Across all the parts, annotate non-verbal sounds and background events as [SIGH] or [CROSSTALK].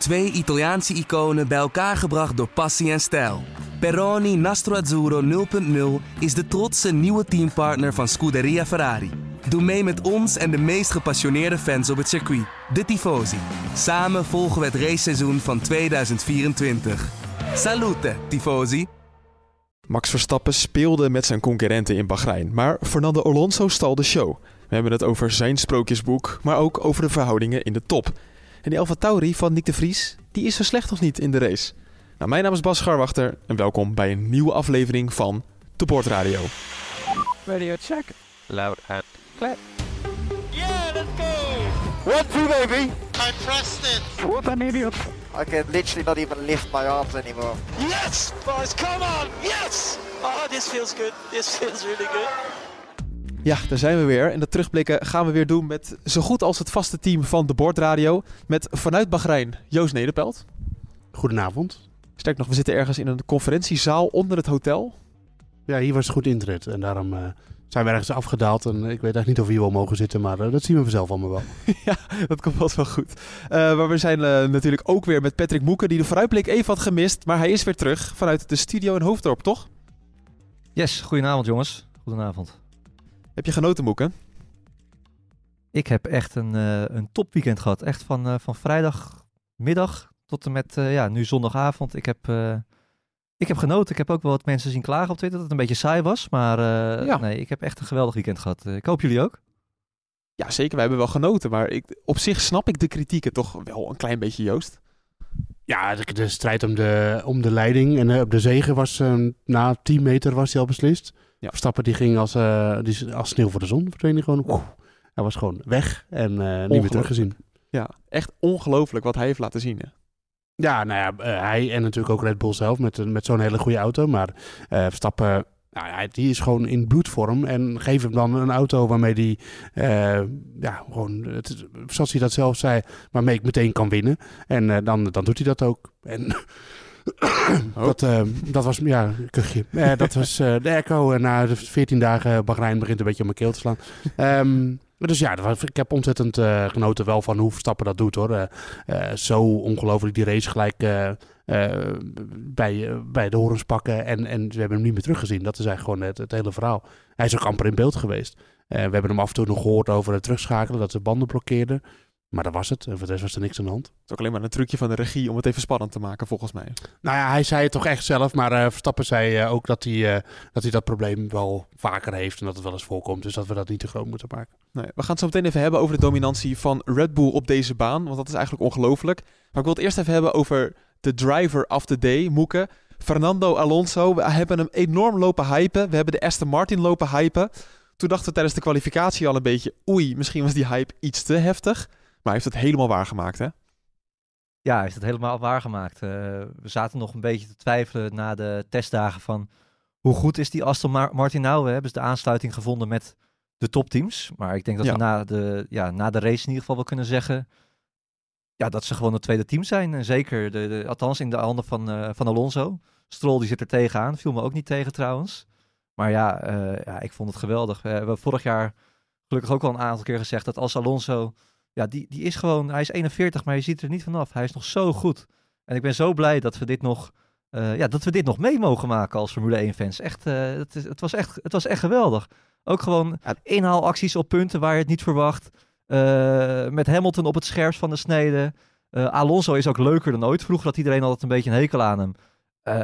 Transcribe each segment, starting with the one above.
Twee Italiaanse iconen bij elkaar gebracht door passie en stijl. Peroni Nastro Azzurro 0.0 is de trotse nieuwe teampartner van Scuderia Ferrari. Doe mee met ons en de meest gepassioneerde fans op het circuit, de Tifosi. Samen volgen we het raceseizoen van 2024. Salute, Tifosi! Max Verstappen speelde met zijn concurrenten in Bahrein, maar Fernando Alonso stal de show. We hebben het over zijn sprookjesboek, maar ook over de verhoudingen in de top. En die Alfa Tauri van Nick de Vries, die is zo slecht of niet in de race? Nou, mijn naam is Bas Scharwachter en welkom bij een nieuwe aflevering van De Bord Radio. Radio check. Loud and clear. Yeah, let's go! One, two, baby. I pressed it. What an idiot. I can literally not even lift my arms anymore. Yes, boys, come on! Yes! Oh, this feels good. This feels really good. Ja, daar zijn we weer. En dat terugblikken gaan we weer doen met zo goed als het vaste team van De Bord Radio. Met vanuit Bahrein Joost Nederpelt. Goedenavond. Sterk nog, we zitten ergens in een conferentiezaal onder het hotel. Ja, hier was het goed internet en daarom eh, zijn we ergens afgedaald. En ik weet eigenlijk niet of we hier wel mogen zitten, maar eh, dat zien we vanzelf allemaal wel. [LAUGHS] ja, dat komt wel wel goed. Eh, maar we zijn eh, natuurlijk ook weer met Patrick Moeken, die de vooruitblik even had gemist. Maar hij is weer terug vanuit de studio in Hoofddorp, toch? Yes, goedenavond jongens. Goedenavond. Heb je genoten, Moeken? Ik heb echt een, eh, een topweekend gehad. Echt van, eh, van vrijdagmiddag tot en met eh, ja, nu zondagavond. Ik heb, eh, ik heb genoten. Ik heb ook wel wat mensen zien klagen op Twitter dat het een beetje saai was. Maar eh, Ja. nee, ik heb echt een geweldig weekend gehad. Eh, ik hoop jullie ook. Ja, zeker. Wij hebben wel genoten. Maar ik, op zich snap ik de kritieken toch wel een klein beetje, Joost. Ja, de, de strijd om de, om de leiding en op de zegen was eh, na 10 meter was hij al beslist. Ja. Verstappen die ging als, eh, die, als sneeuw voor de zon. Verdween hij gewoon. hij was gewoon weg en eh, niet meer teruggezien. Ja, echt ongelooflijk wat hij heeft laten zien. Hè? Ja, nou ja, eh, hij en natuurlijk ook Red Bull zelf met, met zo'n hele goede auto. Maar Verstappen, nou ja, die is gewoon in bloedvorm. En geef hem dan een auto waarmee hij, eh, ja, gewoon, het, zoals hij dat zelf zei, waarmee ik meteen kan winnen. En dan, dan doet hij dat ook. En dat, eh, dat was, ja, kuchje. Eh, dat was eh, de echo. Na de 14 dagen Bahrein begint een beetje op mijn keel te slaan. Ehm, dus ja, ik heb ontzettend genoten wel van hoe Verstappen dat doet hoor. Zo ongelooflijk die race gelijk bij, bij de horens pakken. En, en we hebben hem niet meer teruggezien. Dat is eigenlijk gewoon het, het hele verhaal. Hij is ook amper in beeld geweest. We hebben hem af en toe nog gehoord over het terugschakelen, dat ze banden blokkeerden. Maar dat was het. En voor de rest was er niks aan de hand. Het is ook alleen maar een trucje van de regie om het even spannend te maken, volgens mij. Nou ja, hij zei het toch echt zelf. Maar eh, Verstappen zei eh, ook dat hij, eh, dat hij dat probleem wel vaker heeft. En dat het wel eens voorkomt. Dus dat we dat niet te groot moeten maken. Nee, we gaan het zo meteen even hebben over de dominantie van Red Bull op deze baan. Want dat is eigenlijk ongelooflijk. Maar ik wil het eerst even hebben over de driver of the day, Moeke. Fernando Alonso. We hebben hem enorm lopen hypen. We hebben de Aston Martin lopen hypen. Toen dachten we tijdens de kwalificatie al een beetje... Oei, misschien was die hype iets te heftig. Maar hij heeft het helemaal waargemaakt, hè? Ja, hij heeft het helemaal waargemaakt. Eh we zaten nog een beetje te twijfelen na de testdagen van hoe goed is die Aston Mar- Martin nou? We hebben ze de aansluiting gevonden met de topteams. Maar ik denk dat Ja. we na de, ja, na de race in ieder geval wel kunnen zeggen ja, dat ze gewoon het tweede team zijn. En zeker, de, de, althans in de handen van, eh, van Alonso. Stroll die zit er tegenaan. Viel me ook niet tegen trouwens. Maar ja, eh, ja ik vond het geweldig. We hebben vorig jaar gelukkig ook al een aantal keer gezegd dat als Alonso... Ja, die, die is gewoon... Hij is 41, maar je ziet er niet vanaf. Hij is nog zo goed. En ik ben zo blij dat we dit nog... eh, ja, dat we dit nog mee mogen maken als Formule 1-fans. Echt, eh, het, is, het, was echt, het was echt geweldig. Ook gewoon inhaalacties op punten waar je het niet verwacht. Eh, met Hamilton op het scherpst van de snede. Alonso is ook leuker dan ooit. Vroeger had iedereen altijd een beetje een hekel aan hem.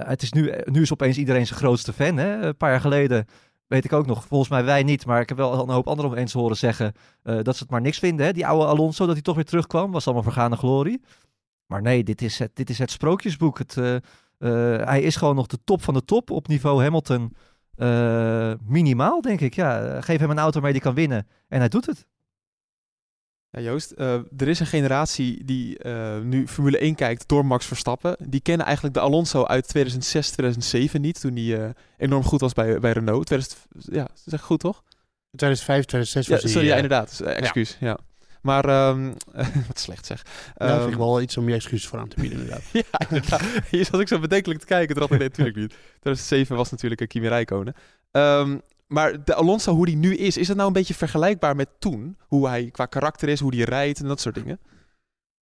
Het is nu, nu is opeens iedereen zijn grootste fan. Hè? Een paar jaar geleden weet ik ook nog, volgens mij wij niet, maar ik heb wel een hoop anderen om eens horen zeggen eh, dat ze het maar niks vinden. Hè? Die oude Alonso, dat hij toch weer terugkwam, was allemaal vergane glorie. Maar nee, dit is het, dit is het sprookjesboek. Het, eh, eh, hij is gewoon nog de top van de top op niveau Hamilton. minimaal, denk ik. Ja, geef hem een auto waarmee hij kan winnen. En hij doet het. Ja, Joost, eh, er is een generatie die eh, nu Formule 1 kijkt door Max Verstappen. Die kennen eigenlijk de Alonso uit 2006, 2007 niet. Toen hij eh, enorm goed was bij, bij Renault. 2000, ja, dat is echt goed toch? 2005, 2006 Ja, was hij... sorry, ja, eh, inderdaad. Dus, excuus. Ja. Maar, ehm, [LAUGHS] wat slecht zeg. vind Ehm, ik wel iets om je excuses voor aan te bieden inderdaad. [LAUGHS] ja, inderdaad. Je zat ook zo bedenkelijk te kijken. Toen dacht ik, nee, natuurlijk niet. [LAUGHS] 2007 was natuurlijk een Kimi Räikkönen. Ehm, maar de Alonso, hoe die nu is, is dat nou een beetje vergelijkbaar met toen? Hoe hij qua karakter is, hoe hij rijdt en dat soort dingen?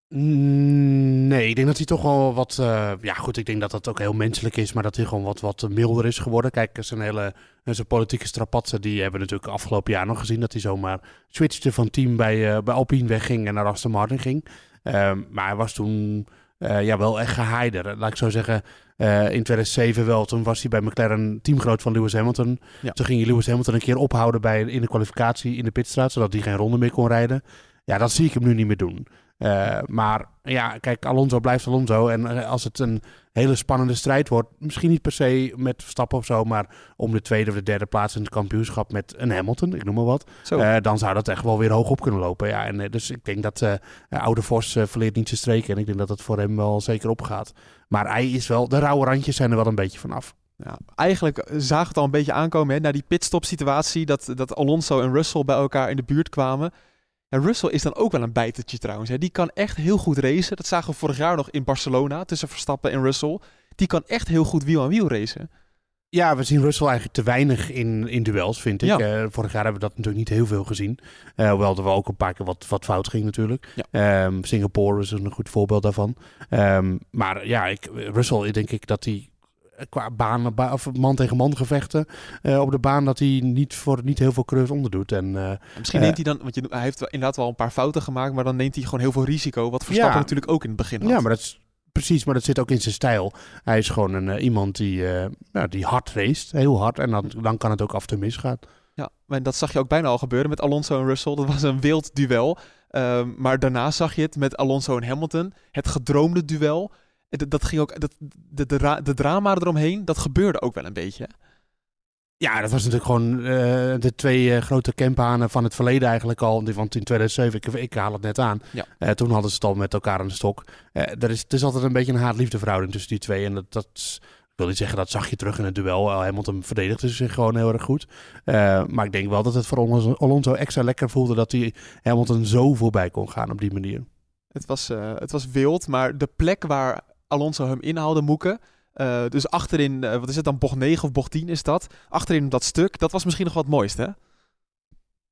Mm, Nee, ik denk dat hij toch wel wat... eh, ja, goed, ik denk dat dat ook heel menselijk is, maar dat hij gewoon wat, wat milder is geworden. Kijk, zijn hele zijn politieke strapatsen, die hebben we natuurlijk afgelopen jaar nog gezien. Dat hij zomaar switchte van team bij, eh, bij Alpine wegging en naar Aston Martin ging. Ehm, maar hij was toen eh, ja, wel echt geheider. Laat ik zo zeggen, eh, in 2007 wel. Toen was hij bij McLaren teamgenoot van Lewis Hamilton. Ja. Toen ging je Lewis Hamilton een keer ophouden bij, in de kwalificatie in de pitstraat, zodat hij geen ronde meer kon rijden. Ja, dat zie ik hem nu niet meer doen. Eh, maar ja, kijk, Alonso blijft Alonso. En eh, als het een hele spannende strijd wordt, misschien niet per se met Verstappen of zo, maar om de tweede of de derde plaats in het kampioenschap met een Hamilton, ik noem maar wat, eh, dan zou dat echt wel weer hoog op kunnen lopen. Ja, en, eh, dus ik denk dat eh, oude Vos eh, verleert niet zijn streken en ik denk dat het voor hem wel zeker opgaat. Maar hij is wel, de rauwe randjes zijn er wel een beetje vanaf. Ja, eigenlijk zagen we het al een beetje aankomen hè, na die pitstop situatie dat, dat Alonso en Russell bij elkaar in de buurt kwamen. Russell is dan ook wel een bijtertje trouwens. Hè. Die kan echt heel goed racen. Dat zagen we vorig jaar nog in Barcelona tussen Verstappen en Russell. Die kan echt heel goed wiel aan wiel racen. Ja, we zien Russell eigenlijk te weinig in, in duels, vind ik. Ja. Eh, vorig jaar hebben we dat natuurlijk niet heel veel gezien. Eh, hoewel er wel ook een paar keer wat, wat fout ging natuurlijk. Ja. Ehm, Singapore is een goed voorbeeld daarvan. Ehm, maar ja, ik, Russell, denk ik dat hij eh, qua baan, ba- of man tegen man gevechten eh, op de baan, dat hij niet voor niet heel veel coureurs onderdoet. En eh, Misschien Eh. neemt hij dan, want je, hij heeft inderdaad wel een paar fouten gemaakt, maar dan neemt hij gewoon heel veel risico. Wat Verstappen Ja. natuurlijk ook in het begin had. ja, maar dat is precies, maar dat zit ook in zijn stijl. Hij is gewoon een, eh, iemand die, eh, nou, die hard race, heel hard. En dan, dan kan het ook af en toe misgaan. Ja, en dat zag je ook bijna al gebeuren met Alonso en Russell. Dat was een wild duel. Ehm, maar daarna zag je het met Alonso en Hamilton. Het gedroomde duel. Dat, dat ging ook, dat, de, de, de drama eromheen, dat gebeurde ook wel een beetje. Ja, dat was natuurlijk gewoon eh, de twee eh, grote campanen van het verleden eigenlijk al. Die- Want in 2007, ik, ik haal het net aan, Ja. Eh, toen hadden ze het al met elkaar aan de stok. Er is, het is altijd een beetje een haat-liefde verhouding tussen die twee. En dat, dat ik wil niet zeggen, dat zag je terug in het duel. Hamilton verdedigde zich gewoon heel erg goed. Maar ik denk wel dat het voor Alonso, Alonso extra lekker voelde dat hij Hamilton zo voorbij kon gaan op die manier. Het was, het was wild, maar de plek waar Alonso hem inhaalde, Moeken. eh, dus achterin, eh, wat is het dan, bocht 9 of bocht 10 is dat. Achterin dat stuk, dat was misschien nog wat mooist, hè?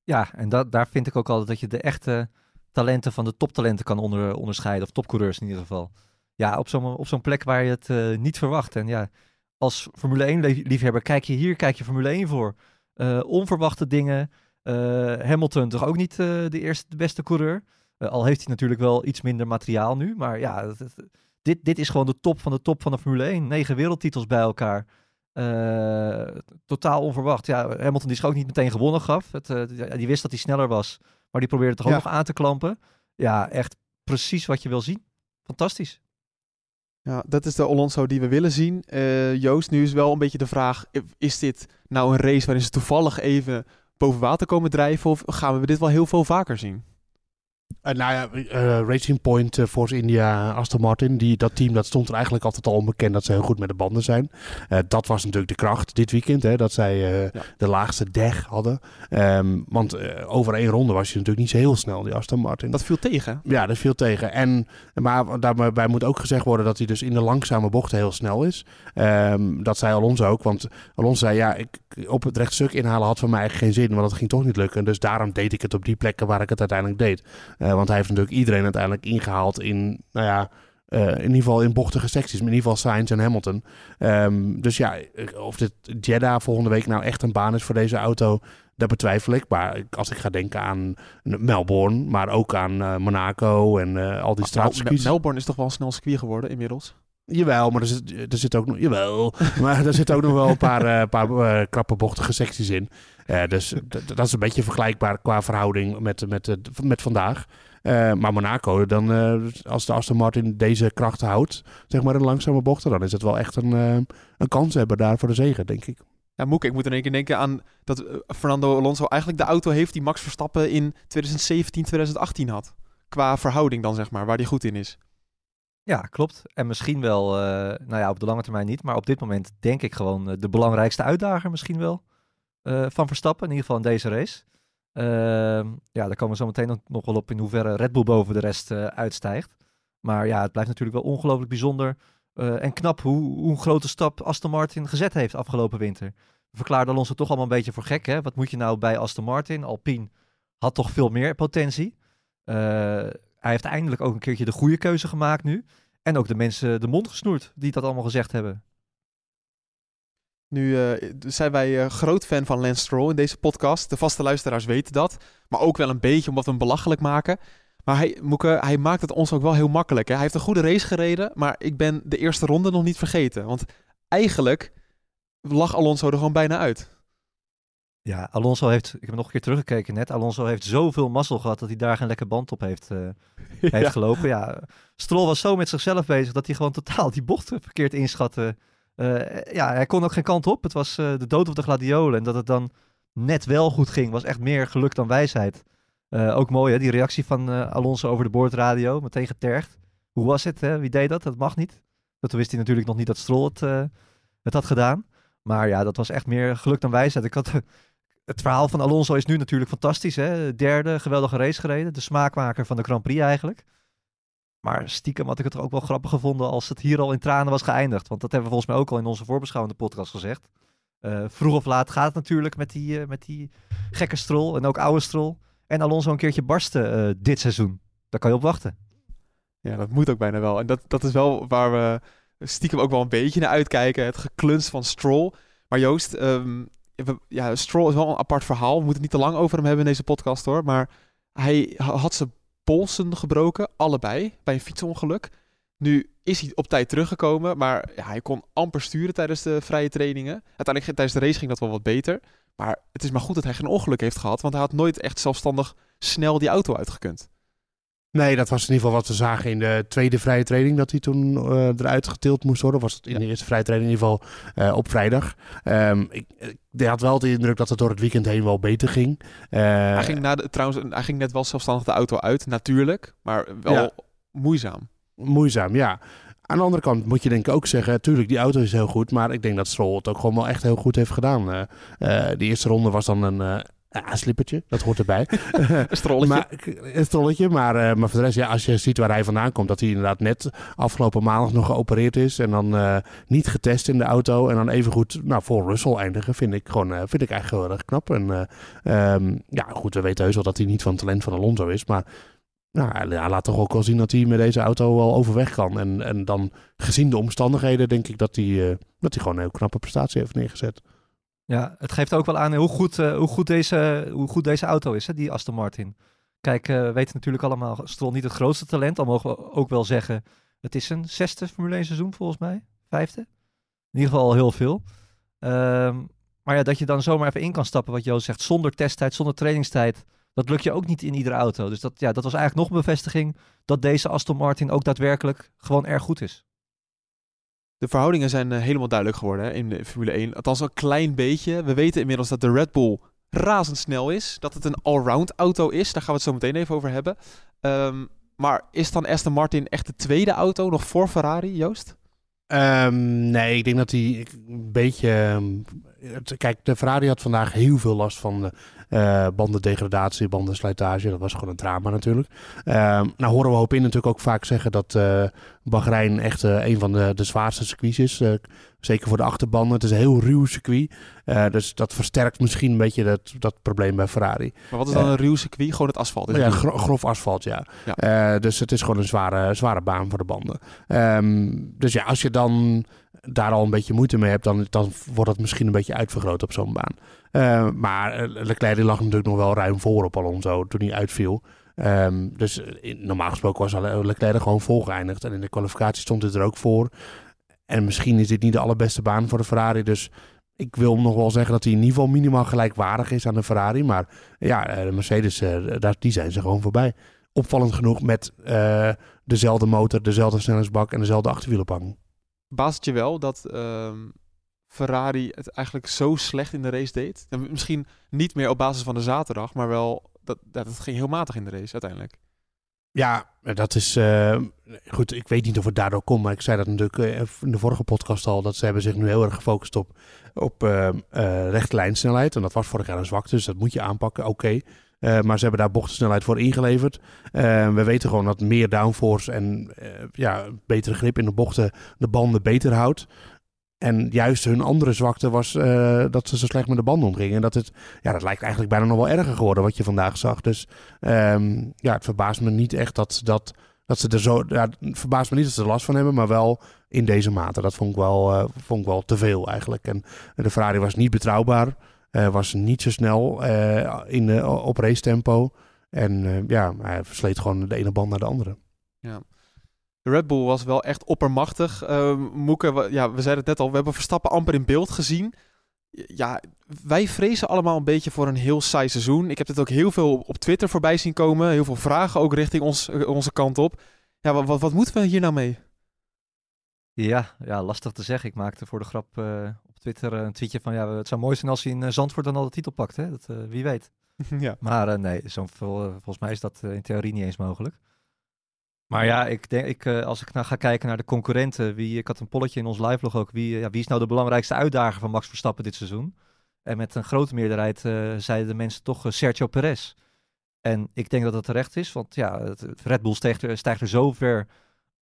Ja, en dat, daar vind ik ook altijd dat je de echte talenten van de toptalenten kan onder, onderscheiden. Of topcoureurs in ieder geval. Ja, op zo'n zo'n plek waar je het eh, niet verwacht. En ja, als Formule 1 lief- liefhebber kijk je hier, kijk je Formule 1 voor. Onverwachte dingen. Hamilton toch ook niet de eerste, de beste coureur. Al heeft hij natuurlijk wel iets minder materiaal nu. Maar ja, dit, dit is gewoon de top van de top van de Formule 1. Negen wereldtitels bij elkaar. Eh, totaal onverwacht. Ja, Hamilton die zich ook niet meteen gewonnen gaf. Het, eh, die wist dat hij sneller was. Maar die probeerde toch ook Ja. nog aan te klampen. Ja, echt precies wat je wil zien. Fantastisch. Ja, dat is de Alonso die we willen zien. Eh, Joost, nu is wel een beetje de vraag: is dit nou een race waarin ze toevallig even boven water komen drijven? Of gaan we dit wel heel veel vaker zien? Eh, nou ja, eh, Racing Point, eh, Force India, Aston Martin, die, dat team dat stond er eigenlijk altijd al onbekend dat ze heel goed met de banden zijn. Dat was natuurlijk de kracht dit weekend, hè, dat zij Ja. de laagste deg hadden. Ehm, want over één ronde was je natuurlijk niet zo heel snel, die Aston Martin. Dat viel tegen. Ja, dat viel tegen. En, maar daarbij moet ook gezegd worden dat hij dus in de langzame bochten heel snel is. Ehm, dat zei Alonso ook. Want Alonso zei, ja, ik, op het rechtstuk inhalen had voor mij eigenlijk geen zin. Want dat ging toch niet lukken. Dus daarom deed ik het op die plekken waar ik het uiteindelijk deed. Eh, want hij heeft natuurlijk iedereen uiteindelijk ingehaald in, nou ja... eh, in ieder geval in bochtige secties, maar in ieder geval Sainz en Hamilton. Ehm, dus ja, of dit Jeddah volgende week nou echt een baan is voor deze auto, dat betwijfel ik. Maar als ik ga denken aan Melbourne, maar ook aan eh, Monaco en eh, al die straatcircuits. Mel- Melbourne is toch wel een snel circuit geworden inmiddels. Jawel, maar er zit, er zit ook nog, jawel, maar er zitten ook nog wel een paar, eh, paar eh, krappe bochtige secties in. Eh, dus dat is een beetje vergelijkbaar qua verhouding met, met, met vandaag. Maar Monaco, dan, als de Aston Martin deze kracht houdt, zeg maar in langzame bochten, dan is het wel echt een, een kans hebben daar voor de zegen, denk ik. Ja, Moek, ik moet in één keer denken aan dat Fernando Alonso eigenlijk de auto heeft die Max Verstappen in 2017, 2018 had. Qua verhouding dan, zeg maar, waar die goed in is. Ja, klopt. En misschien wel, eh, nou ja, op de lange termijn niet. Maar op dit moment denk ik gewoon eh, de belangrijkste uitdager misschien wel. eh, van Verstappen, in ieder geval in deze race. Ehm, ja, daar komen we zo meteen nog- wel op in hoeverre Red Bull boven de rest uitstijgt. Maar ja, het blijft natuurlijk wel ongelooflijk bijzonder en knap hoe, hoe een grote stap Aston Martin gezet heeft afgelopen winter. We verklaarden Alonso toch allemaal een beetje voor gek. Hè? Wat moet je nou bij Aston Martin? Alpine had toch veel meer potentie. Hij heeft eindelijk ook een keertje de goede keuze gemaakt nu. En ook de mensen de mond gesnoerd die dat allemaal gezegd hebben. Nu eh, zijn wij eh, groot fan van Lance Stroll in deze podcast. De vaste luisteraars weten dat. Maar ook wel een beetje omdat we hem belachelijk maken. Maar hij, Moeke, hij maakt het ons ook wel heel makkelijk. Hè? Hij heeft een goede race gereden, maar ik ben de eerste ronde nog niet vergeten. Want eigenlijk lag Alonso er gewoon bijna uit. Ja, Alonso heeft, ik heb nog een keer teruggekeken net. Alonso heeft zoveel mazzel gehad dat hij daar geen lekker band op heeft, eh, [LAUGHS] heeft Ja. gelopen. Ja, Stroll was zo met zichzelf bezig dat hij gewoon totaal die bocht [LAUGHS] verkeerd inschatte. Eh, ja, hij kon ook geen kant op. Het was eh, de dood op de gladiolen. En dat het dan net wel goed ging, was echt meer geluk dan wijsheid. Ook mooi, hè? die reactie van Alonso over de boordradio. Meteen getergd. Hoe was het? Hè? Wie deed dat? Dat mag niet. Dat wist hij natuurlijk nog niet dat Stroll het, het had gedaan. Maar ja, dat was echt meer geluk dan wijsheid. Ik had, het verhaal van Alonso is nu natuurlijk fantastisch. Hè? Derde, geweldige race gereden. De smaakmaker van de Grand Prix eigenlijk. Maar stiekem had ik het ook wel grappig gevonden als het hier al in tranen was geëindigd. Want dat hebben we volgens mij ook al in onze voorbeschouwende podcast gezegd. Eh, vroeg of laat gaat het natuurlijk met die, eh, met die gekke strol en ook oude strol. En Alonso een keertje barsten eh, dit seizoen. Daar kan je op wachten. Ja, dat moet ook bijna wel. En dat, dat is wel waar we stiekem ook wel een beetje naar uitkijken. Het gekluns van Stroll. Maar Joost, ehm, ja, Stroll is wel een apart verhaal. We moeten het niet te lang over hem hebben in deze podcast hoor. Maar hij ha- had zijn polsen gebroken, allebei, bij een fietsongeluk. Nu is hij op tijd teruggekomen, maar ja, hij kon amper sturen tijdens de vrije trainingen. Uiteindelijk tijdens de race ging dat wel wat beter. Maar het is maar goed dat hij geen ongeluk heeft gehad, want hij had nooit echt zelfstandig snel die auto uitgekund. Nee, dat was in ieder geval wat we zagen in de tweede vrije training. Dat hij toen eh, eruit getild moest worden. Was het in de eerste vrije training in ieder geval eh, op vrijdag. Ehm, ik, ik had wel de indruk dat het door het weekend heen wel beter ging. Hij ging, na de, trouwens, hij ging net wel zelfstandig de auto uit, natuurlijk. Maar wel Ja. moeizaam. Moeizaam, ja. Aan de andere kant moet je denk ik ook zeggen, tuurlijk, die auto is heel goed. Maar ik denk dat Stroll het ook gewoon wel echt heel goed heeft gedaan. De eerste ronde was dan een ja, slippertje, dat hoort erbij. [LAUGHS] Een strolletje. Maar, een strolletje, maar, eh, maar voor de rest, ja, als je ziet waar hij vandaan komt, dat hij inderdaad net afgelopen maandag nog geopereerd is en dan eh, niet getest in de auto en dan even goed nou, voor Russell eindigen, vind ik gewoon, eh, vind ik eigenlijk heel erg knap. En eh, ehm, ja, goed, we weten heus wel dat hij niet van talent van Alonso is, maar nou, hij laat toch ook wel zien dat hij met deze auto wel overweg kan. En, en dan gezien de omstandigheden, denk ik dat hij, dat hij gewoon een heel knappe prestatie heeft neergezet. Ja, het geeft ook wel aan hoe goed, eh, hoe goed, deze, hoe goed deze auto is, hè, die Aston Martin. Kijk, eh, we weten natuurlijk allemaal, Stroll niet het grootste talent. Al mogen we ook wel zeggen, het is een zesde Formule 1 seizoen volgens mij. Vijfde. In ieder geval al heel veel. Ehm, maar ja, dat je dan zomaar even in kan stappen, wat Joost zegt, zonder testtijd, zonder trainingstijd. Dat lukt je ook niet in iedere auto. Dus dat, ja, dat was eigenlijk nog een bevestiging dat deze Aston Martin ook daadwerkelijk gewoon erg goed is. De verhoudingen zijn eh, helemaal duidelijk geworden hè, in de Formule 1. Althans een klein beetje. We weten inmiddels dat de Red Bull razendsnel is. Dat het een allround auto is. Daar gaan we het zo meteen even over hebben. Ehm, maar is dan Aston Martin echt de tweede auto nog voor Ferrari, Joost? Ehm, nee, ik denk dat hij een beetje. ehm, het- kijk, de Ferrari had vandaag heel veel last van eh, bandendegradatie, bandenslijtage. Dat was gewoon een drama natuurlijk. Ehm, nou horen we Hopin natuurlijk ook vaak zeggen dat eh Bahrein echt eh, een van de, de zwaarste circuits is. Zeker voor de achterbanden. Het is een heel ruw circuit. Dus dat versterkt misschien een beetje dat, dat probleem bij Ferrari. Maar wat is dan een ruw circuit? Gewoon het asfalt. is Ja, het gro- grof asfalt, ja. Ja. Dus het is gewoon een zware, zware baan voor de banden. Ehm, dus ja, als je dan daar al een beetje moeite mee hebt, dan, dan wordt het misschien een beetje uitvergroot op zo'n baan. Eh, maar eh, Leclerc lag natuurlijk nog wel ruim voor op Alonso toen hij uitviel. Ehm, dus in- normaal gesproken was Leclerc er gewoon vol geëindigd. En in de kwalificatie stond het er ook voor. En misschien is dit niet de allerbeste baan voor de Ferrari. Dus ik wil nog wel zeggen dat hij in ieder geval minimaal gelijkwaardig is aan de Ferrari. Maar ja, eh, de Mercedes, eh, daar, die zijn ze gewoon voorbij. Opvallend genoeg met eh, dezelfde motor, dezelfde snelheidsbak en dezelfde achterwielenpang. Baast het je wel dat ehm, Ferrari het eigenlijk zo slecht in de race deed? En misschien niet meer op basis van de zaterdag, maar wel dat, dat het ging heel matig in de race uiteindelijk. Ja, dat is eh, goed. Ik weet niet of het daardoor komt, maar ik zei dat natuurlijk eh, in de vorige podcast al. Dat ze hebben zich nu heel erg gefocust op, op eh eh, rechte lijnsnelheid. En dat was vorig jaar een zwakte, dus dat moet je aanpakken. Oké. Eh, maar ze hebben daar bochtensnelheid voor ingeleverd. Eh, we weten gewoon dat meer downforce en eh, ja, betere grip in de bochten de banden beter houdt. En juist hun andere zwakte was eh, dat ze zo slecht met de banden omgingen. En dat, het, ja, dat lijkt eigenlijk bijna nog wel erger geworden wat je vandaag zag. Dus ehm, ja, het verbaast me niet echt dat, dat, dat ze er zo... Ja, het verbaast me niet dat ze er last van hebben, maar wel in deze mate. Dat vond ik wel, eh, vond ik wel te veel eigenlijk. En de Ferrari was niet betrouwbaar. Eh, was niet zo snel eh, in, de op race tempo. En eh, ja, hij versleet gewoon de ene band naar de andere. De Red Bull was wel echt oppermachtig. Uh, Moeke, we- ja, we zeiden het net al, we hebben Verstappen amper in beeld gezien. Ja, wij vrezen allemaal een beetje voor een heel saai seizoen. Ik heb dit ook heel veel op Twitter voorbij zien komen. Heel veel vragen ook richting ons, onze kant op. Ja, wat, wat, wat moeten we hier nou mee? Ja, ja, lastig te zeggen. Ik maakte voor de grap eh, Twitter eh, een tweetje van... Ja, het zou mooi zijn als hij in eh, Zandvoort dan al de titel pakt. Hè? Dat, eh, wie weet. [LAUGHS] ja. Maar nee, eh, volgens mij is dat in theorie niet eens mogelijk. Maar ja, ik denk, ik, als ik nou ga kijken naar de concurrenten, wie, ik had een polletje in ons livelog ook, wie, ja, wie is nou de belangrijkste uitdager van Max Verstappen dit seizoen? En met een grote meerderheid zeiden de mensen toch Sergio Perez. En ik denk dat dat terecht is, want ja, het, het Red Bull stijgt er, stijgt er zo ver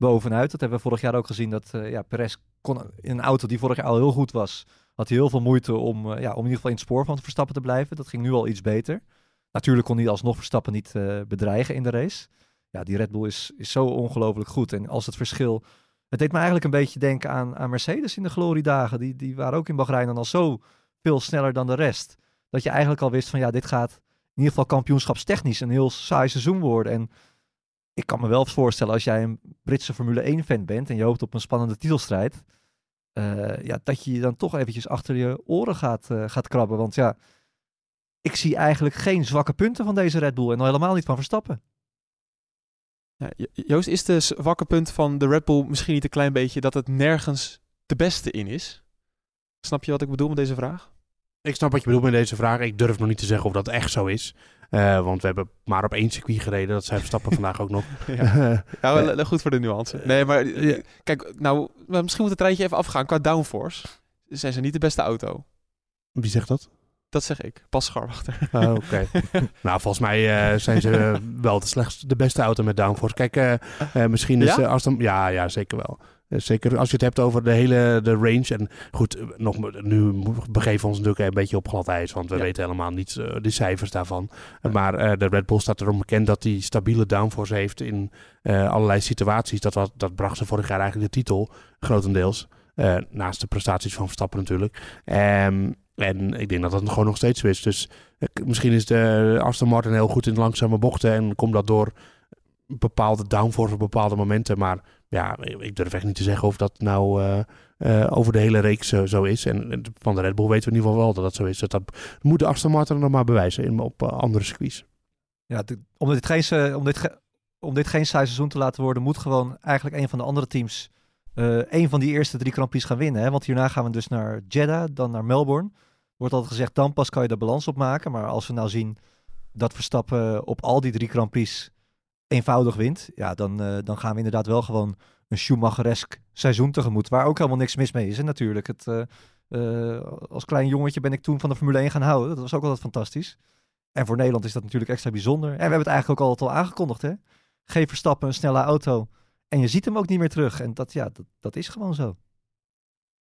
bovenuit. Dat hebben we vorig jaar ook gezien, dat eh, ja, Perez kon in een auto die vorig jaar al heel goed was, had hij heel veel moeite om, eh, ja, om in ieder geval in het spoor van Verstappen te blijven. Dat ging nu al iets beter. Natuurlijk kon hij alsnog Verstappen niet eh, bedreigen in de race. Ja, die Red Bull is, is zo ongelooflijk goed. En als het verschil... Het deed me eigenlijk een beetje denken aan, aan Mercedes in de gloriedagen. Die, die waren ook in Bahrein dan al zo veel sneller dan de rest. Dat je eigenlijk al wist van ja, dit gaat in ieder geval kampioenschapstechnisch een heel saai seizoen worden. En ik kan me wel voorstellen als jij een Britse Formule 1 fan bent en je hoopt op een spannende titelstrijd. eh, ja, dat je je dan toch eventjes achter je oren gaat, eh, gaat krabben. Want ja, ik zie eigenlijk geen zwakke punten van deze Red Bull. En al helemaal niet van Verstappen. Ja, Jo- Joost, is de zwakke punt van de Red Bull misschien niet een klein beetje dat het nergens de beste in is? Snap je wat ik bedoel met deze vraag? Ik snap wat je bedoelt met deze vraag. Ik durf nog niet te zeggen of dat echt zo is. Eh, want we hebben maar op één circuit gereden. Dat zei Verstappen vandaag ook nog. [LAUGHS] Ja. Eh, goed voor de nuance. Nee, maar eh, kijk, nou, misschien moet het rijtje even afgaan. Qua downforce zijn ze niet de beste auto. Wie zegt dat? Dat zeg ik. Pas scharwachter. Oh, [LAUGHS] Oké. [LAUGHS] nou, volgens mij eh, zijn ze eh, wel de slechtste, de beste auto met downforce. Kijk, eh, eh, misschien is Ja? eh, Aston... Ja, ja, zeker wel. Eh, zeker als je het hebt over de hele de range. En goed, eh, nog, nu begeven we ons natuurlijk een beetje op glad ijs. Want we Ja. weten helemaal niet eh, de cijfers daarvan. Maar de Red Bull staat erom bekend dat hij stabiele downforce heeft in allerlei situaties. Dat, was, dat bracht ze vorig jaar eigenlijk de titel, grotendeels. Naast de prestaties van Verstappen natuurlijk. Ehm, en ik denk dat dat gewoon nog steeds zo is. Dus misschien is de Aston Martin heel goed in langzame bochten. En komt dat door bepaalde downforce op bepaalde momenten. Maar ja, ik durf echt niet te zeggen of dat nou eh, eh, over de hele reeks eh, zo is. En van de Red Bull weten we in ieder geval wel dat dat zo is. Dat, dat moet de Aston Martin nog maar bewijzen in, op andere circuits. Ja, om, dit geen, om, dit om dit geen saai seizoen te laten worden, moet gewoon eigenlijk een van de andere teams een van die eerste drie Grand Prix gaan winnen. Hè? Want hierna gaan we dus naar Jeddah, dan naar Melbourne. Wordt altijd gezegd, dan pas kan je de balans opmaken. Maar als we nou zien dat Verstappen op al die drie Grand Prix eenvoudig wint, ja, dan, eh, dan gaan we inderdaad wel gewoon een Schumacheresk seizoen tegemoet. Waar ook helemaal niks mis mee is. En natuurlijk, het, eh, eh, als klein jongetje ben ik toen van de Formule 1 gaan houden. Dat was ook altijd fantastisch. En voor Nederland is dat natuurlijk extra bijzonder. En we hebben het eigenlijk ook altijd al aangekondigd, hè? Geef Verstappen een snelle auto. En je ziet hem ook niet meer terug. En dat, ja, dat, dat is gewoon zo.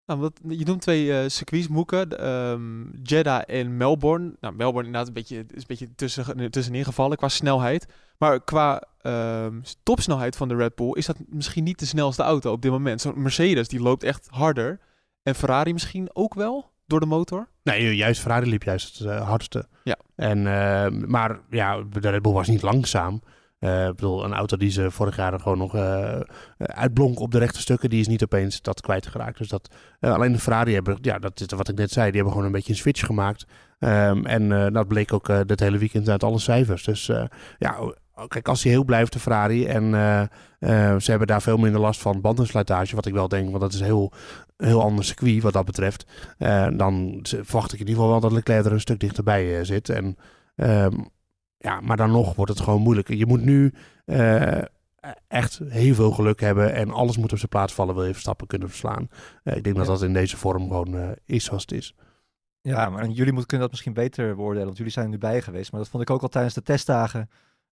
Nou, wat, je noemt twee eh circuits, Moeke. de, ehm, Jeddah en Melbourne. Nou, Melbourne inderdaad een beetje, is een beetje tussen, tussenin gevallen qua snelheid. Maar qua ehm, topsnelheid van de Red Bull is dat misschien niet de snelste auto op dit moment. Zo'n Mercedes die loopt echt harder. En Ferrari misschien ook wel door de motor. Nee, juist Ferrari liep juist het eh, hardste. Ja. En, eh, maar ja, de Red Bull was niet langzaam. Eh, ik bedoel, een auto die ze vorig jaar gewoon nog eh, uitblonk op de rechte stukken, die is niet opeens dat kwijtgeraakt. Dus dat, alleen de Ferrari hebben, ja, dat is wat ik net zei, die hebben gewoon een beetje een switch gemaakt. Ehm, en dat bleek ook dit hele weekend uit alle cijfers. Dus ja, kijk, als hij heel blijft, de Ferrari, en eh, eh, ze hebben daar veel minder last van bandenslijtage, wat ik wel denk, want dat is een heel, heel ander circuit wat dat betreft. Eh, dan verwacht ik in ieder geval wel dat Leclerc er een stuk dichterbij zit. En, ehm, ja, maar dan nog wordt het gewoon moeilijk. Je moet nu echt heel veel geluk hebben en alles moet op zijn plaats vallen, wil je Verstappen kunnen verslaan. Ik denk dat Ja. dat in deze vorm gewoon is zoals het is. Ja, maar jullie moeten, kunnen dat misschien beter beoordelen. Want jullie zijn er nu bij geweest. Maar dat vond ik ook al tijdens de testdagen.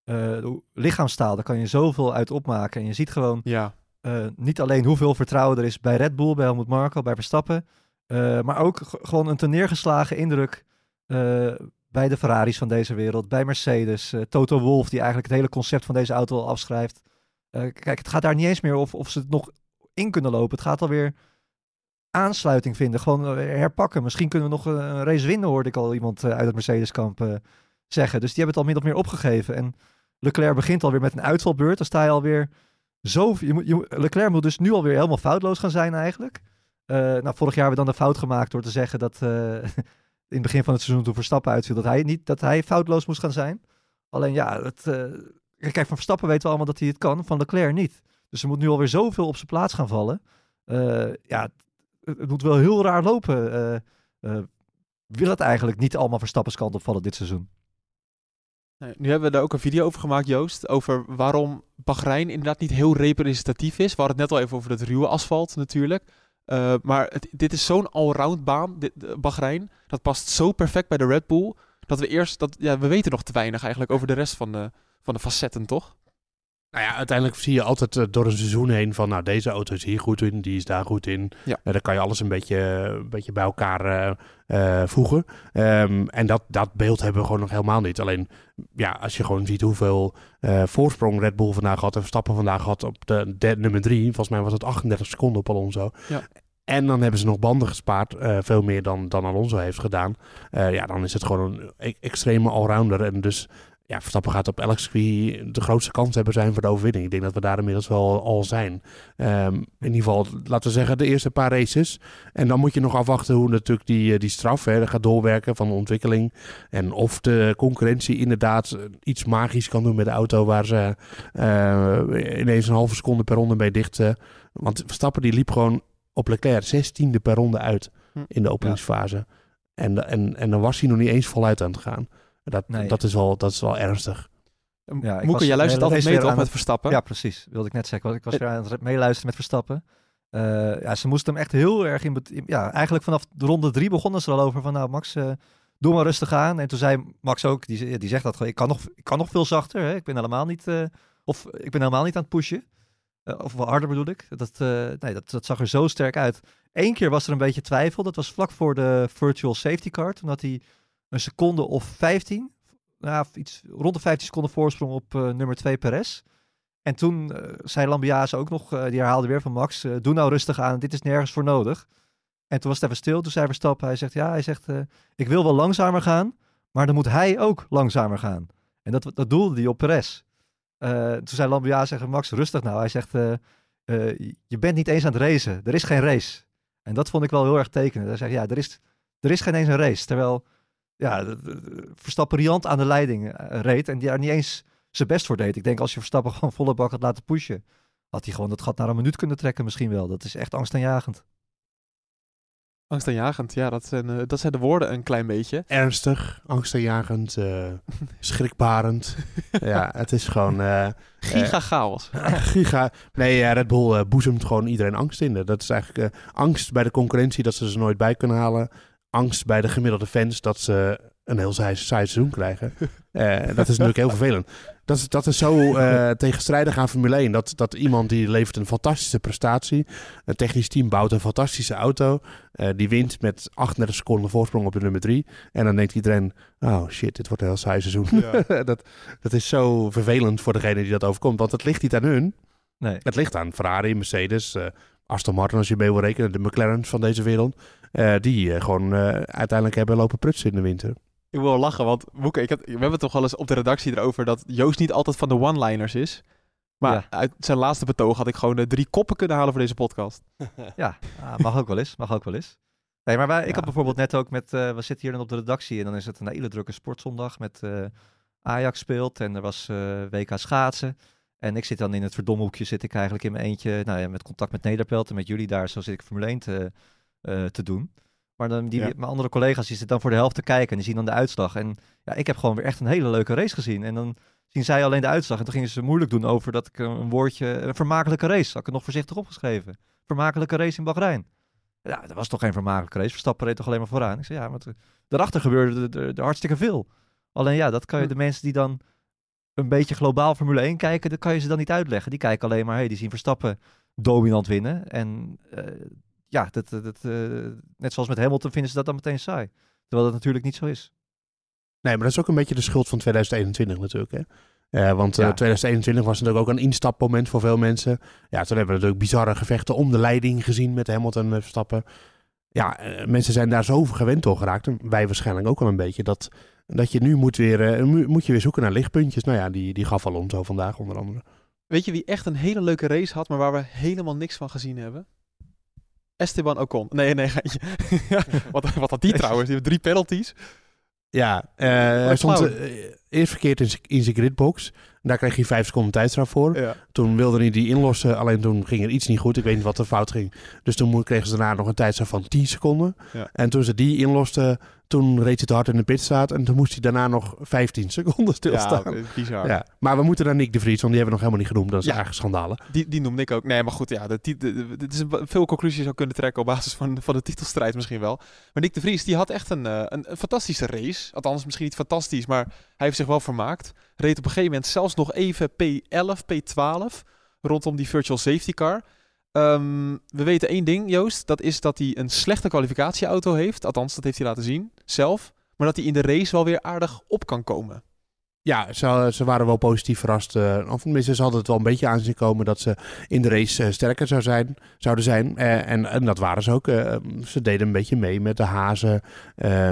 Eh, lichaamstaal, daar kan je zoveel uit opmaken. En je ziet gewoon Ja. eh, niet alleen hoeveel vertrouwen er is bij Red Bull, bij Helmut Marko, bij Verstappen, eh, maar ook gewoon een te neergeslagen indruk bij de Ferraris van deze wereld, bij Mercedes, Toto Wolff, die eigenlijk het hele concept van deze auto al afschrijft. Kijk, het gaat daar niet eens meer of, of ze het nog in kunnen lopen. Het gaat alweer aansluiting vinden, gewoon herpakken. Misschien kunnen we nog een, race winnen, hoorde ik al iemand uit het Mercedeskamp zeggen. Dus die hebben het al min of meer opgegeven. En Leclerc begint alweer met een uitvalbeurt. Dan sta je alweer zo... Je moet, je, Leclerc moet dus nu alweer helemaal foutloos gaan zijn eigenlijk. Eh, nou, vorig jaar hebben we dan de fout gemaakt door te zeggen dat... eh, [LAUGHS] in het begin van het seizoen toen Verstappen uitviel, dat hij, niet, dat hij foutloos moest gaan zijn. Alleen ja, het, eh, kijk, van Verstappen weten we allemaal dat hij het kan, van Leclerc niet. Dus er moet nu alweer zoveel op zijn plaats gaan vallen. Ja, het, moet wel heel raar lopen. Wil het eigenlijk niet allemaal Verstappens kant opvallen dit seizoen? Nu hebben we daar ook een video over gemaakt, Joost. Over waarom Bahrein inderdaad niet heel representatief is. We hadden het net al even over het ruwe asfalt natuurlijk. Eh, maar dit is zo'n allround baan, dit, eh, Bahrein. Dat past zo perfect bij de Red Bull. Dat we eerst, dat, ja, we weten nog te weinig eigenlijk over de rest van de, van de facetten, toch? Nou ja, uiteindelijk zie je altijd eh, door een seizoen heen van, nou, deze auto is hier goed in, die is daar goed in. Ja. Eh, dan kan je alles een beetje, een beetje bij elkaar eh, voegen. Ehm, en dat, dat beeld hebben we gewoon nog helemaal niet. Alleen, ja, als je gewoon ziet hoeveel voorsprong Red Bull vandaag had en Verstappen vandaag had op de, de nummer drie. Volgens mij was het 38 seconden op Alonso. Ja. En dan hebben ze nog banden gespaard, veel meer dan, dan Alonso heeft gedaan. Ja, dan is het gewoon een e- extreme allrounder. En dus ja, Verstappen gaat op elk circuit de grootste kans hebben zijn voor de overwinning. Ik denk dat we daar inmiddels wel al zijn. Ehm, in ieder geval, laten we zeggen, de eerste paar races. En dan moet je nog afwachten hoe natuurlijk die, eh, die straf hè, gaat doorwerken van de ontwikkeling. En of de concurrentie inderdaad iets magisch kan doen met de auto waar ze eh, ineens een halve seconde per ronde mee dicht. want Verstappen die liep gewoon op Leclerc 16e per ronde uit Hm. in de openingsfase. En, en, en dan was hij nog niet eens voluit aan het gaan. Dat, Nee. dat, is, wel, dat is wel ernstig. Ja, ik Moeke, was jij luistert altijd mee weer toch met Verstappen? Ja, precies. Wilde ik net zeggen. want Ik was Eh. weer aan het meeluisteren met Verstappen. Eh, ja, ze moesten hem echt heel erg in... Ja, eigenlijk vanaf de ronde drie begonnen ze er al over van... Nou, Max, eh, doe maar rustig aan. En toen zei Max ook, die, die zegt dat gewoon... Ik kan nog, ik kan nog veel zachter. Hè? Ik ben helemaal niet... eh, of ik ben helemaal niet aan het pushen. Eh, of wel harder bedoel ik. Dat, eh, nee, dat, dat zag er zo sterk uit. Eén keer was er een beetje twijfel. Dat was vlak voor de virtual safety car. Toen had hij een seconde of 15... Nou, iets rond de 15 seconden voorsprong op eh, nummer 2 Perez. En toen eh, zei Lambiase ook nog, eh, die herhaalde weer van Max, doe nou rustig aan, dit is nergens voor nodig. En toen was het even stil, toen zei Verstappen, hij zegt, ja, hij zegt, ik wil wel langzamer gaan, maar dan moet hij ook langzamer gaan. En dat, dat doelde hij op Perez. Toen zei Lambiase tegen Max, rustig nou, hij zegt, je bent niet eens aan het racen, er is geen race. En dat vond ik wel heel erg tekenend. Hij zegt, ja, er is, er is geen eens een race. Terwijl, ja, Verstappen riant aan de leiding eh, reed en die daar niet eens zijn best voor deed. Ik denk als je Verstappen [LAUGHS] gewoon volle bak had laten pushen, had hij gewoon dat gat naar een minuut kunnen trekken misschien wel. Dat is echt angstaanjagend. Angstaanjagend, ja, dat zijn, eh, dat zijn de woorden een klein beetje. Ernstig, angstaanjagend, eh [LAUGHS] schrikbarend. ja, het is gewoon... eh, Giga chaos. [LAUGHS] Giga. Nee, ja, Red Bull boezemt gewoon iedereen angst in. Dat is eigenlijk eh, angst bij de concurrentie dat ze ze nooit bij kunnen halen. Angst bij de gemiddelde fans dat ze een heel saai, saai seizoen krijgen. Eh, dat is natuurlijk heel vervelend. Dat is, dat is zo eh, [LAUGHS] tegenstrijdig aan Formule 1. Dat, dat iemand die levert een fantastische prestatie. Een technisch team bouwt een fantastische auto. eh, die wint met 38 seconden voorsprong op de nummer 3. En dan denkt iedereen, oh shit, dit wordt een heel saai seizoen. [LAUGHS] dat, dat is zo vervelend voor degene die dat overkomt. Want het ligt niet aan hun. Nee. Het ligt aan Ferrari, Mercedes, Aston Martin als je mee wil rekenen. De McLaren's van deze wereld. Eh, die eh, gewoon eh, uiteindelijk hebben lopen prutsen in de winter. Ik wil wel lachen, want Moeke, ik heb, we hebben het toch wel eens op de redactie erover dat Joost niet altijd van de one-liners is. Maar Ja. uit zijn laatste betoog had ik gewoon drie koppen kunnen halen voor deze podcast. [LAUGHS] Ja, ah, mag ook wel eens. Mag ook wel eens. Nee, maar wij, ik Ja. had bijvoorbeeld net ook met, eh, we zitten hier dan op de redactie en dan is het een hele drukke sportzondag met eh, Ajax speelt en er was eh, WK schaatsen. En ik zit dan in het verdomhoekje, zit ik eigenlijk in mijn eentje, nou ja, met contact met Nederpelt en met jullie daar, zo zit ik Formule 1 te, eh, te doen. Maar dan die, Ja. mijn andere collega's die zitten dan voor de helft te kijken en die zien dan de uitslag. En ja, ik heb gewoon weer echt een hele leuke race gezien. En dan zien zij alleen de uitslag. En toen gingen ze moeilijk doen over dat ik een woordje, een vermakelijke race, had ik het nog voorzichtig opgeschreven. Vermakelijke race in Bahrein. Ja, dat was toch geen vermakelijke race. Verstappen reed toch alleen maar vooraan. Ik zei, ja, maar daarachter gebeurde er, hartstikke veel. Alleen ja, dat kan je Hm. de mensen die dan een beetje globaal Formule 1 kijken, dan kan je ze dan niet uitleggen. Die kijken alleen maar, hey, die zien Verstappen dominant winnen. En uh, ja, dat, dat, uh, net zoals met Hamilton vinden ze dat dan meteen saai. Terwijl dat natuurlijk niet zo is. Nee, maar dat is ook een beetje de schuld van 2021 natuurlijk. Hè? Uh, want ja. 2021 was natuurlijk ook een instapmoment voor veel mensen. Ja, toen hebben we natuurlijk bizarre gevechten om de leiding gezien met Hamilton en Verstappen. Ja, uh, mensen zijn daar zo gewend door geraakt. En wij waarschijnlijk ook al een beetje. Dat, dat je nu moet, weer, uh, moet je weer zoeken naar lichtpuntjes. Nou ja, die, die gaf Alonso vandaag onder andere. Weet je wie echt een hele leuke race had, maar waar we helemaal niks van gezien hebben? Esteban Ocon. Nee, nee, [LAUGHS] wat, wat had die [LAUGHS] trouwens? Die heeft drie penalties. Ja, uh, hij stond uh, eerst verkeerd in, in zijn gridbox. Daar kreeg hij vijf seconden tijdstraf voor. Ja. Toen wilde hij die inlossen, alleen toen ging er iets niet goed. Ik weet niet wat er fout ging. Dus toen kregen ze daarna nog een tijdstraf van 10 seconden. Ja. En toen ze die inlosten, toen reed hij te hard in de pitstraat. En toen moest hij daarna nog 15 seconden stilstaan. Ja, bizar. Ja. Maar we moeten naar Nick de Vries, want die hebben we nog helemaal niet genoemd. Dat is ja. eigenlijk schandalen. Die, die noemde ik ook. Nee, maar goed, ja, dit is een, veel conclusies zou kunnen trekken op basis van, van de titelstrijd misschien wel. Maar Nick de Vries, die had echt een, een, een fantastische race. Althans, misschien niet fantastisch, maar heeft zich wel vermaakt. Reed op een gegeven moment zelfs nog even P11, P12 rondom die virtual safety car. Um, we weten één ding, Joost. Dat is dat hij een slechte kwalificatieauto heeft. Althans, dat heeft hij laten zien zelf. Maar dat hij in de race wel weer aardig op kan komen. Ja, ze, ze waren wel positief verrast. Uh, of tenminste, ze hadden het wel een beetje aanzien komen dat ze in de race uh, sterker zou zijn, zouden zijn. Uh, en, en dat waren ze ook. ze deden een beetje mee met de Hazen.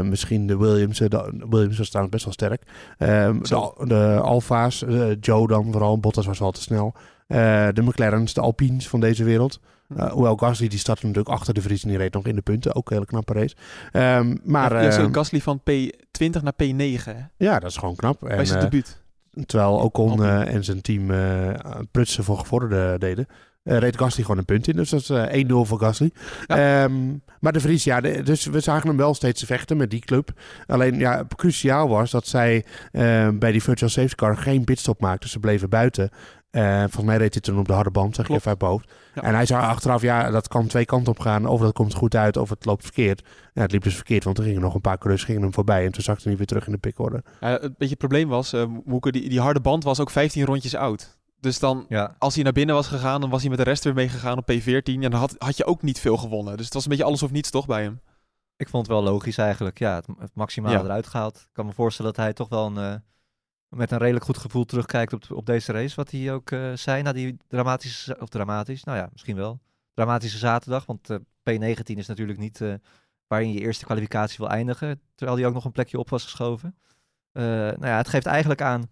misschien de Williams. De Williams was trouwens best wel sterk. de, de Alfa's. Joe dan vooral. Bottas was wel te snel. de McLaren's, de Alpines van deze wereld. Uh, hoewel Gasly die startte natuurlijk achter de Vries en die reed nog in de punten. Ook een hele knappe race. Um, maar, ja, uh, Gasly van P20 naar P9. Hè? Ja, dat is gewoon knap. Bij zijn uh, debuut. Terwijl Ocon en zijn team prutsen voor gevorderde deden. reed Gasly gewoon een punt in. Dus dat is 1-0 voor Gasly. Ja. Um, maar de Vries, ja, de, dus we zagen hem wel steeds vechten met die club. Alleen, ja, cruciaal was dat zij bij die virtual safety car geen pitstop maakten. Ze bleven buiten. Uh, volgens mij reed hij toen op de harde band, zeg ik even uit mijn hoofd. Ja. En hij zei achteraf, ja, dat kan twee kanten op gaan. Of dat komt goed uit, of het loopt verkeerd. Ja, het liep dus verkeerd, want er gingen nog een paar coureurs gingen hem voorbij. En toen zakte hij weer terug in de pickorde. Uh, het beetje het probleem was, uh, Moeke, die, die harde band was ook 15 rondjes oud. Dus dan, ja. als hij naar binnen was gegaan, dan was hij met de rest weer meegegaan op P14. En dan had, had je ook niet veel gewonnen. Dus het was een beetje alles of niets toch bij hem. Ik vond het wel logisch eigenlijk. Ja, het, het maximale ja. eruit gehaald. Ik kan me voorstellen dat hij toch wel een met een redelijk goed gevoel terugkijkt op, op deze race. Wat hij ook uh, zei na die dramatische, of dramatisch, nou ja, misschien wel. Dramatische zaterdag, want uh, P19 is natuurlijk niet uh, waarin je eerste kwalificatie wil eindigen. Terwijl hij ook nog een plekje op was geschoven. nou ja, het geeft eigenlijk aan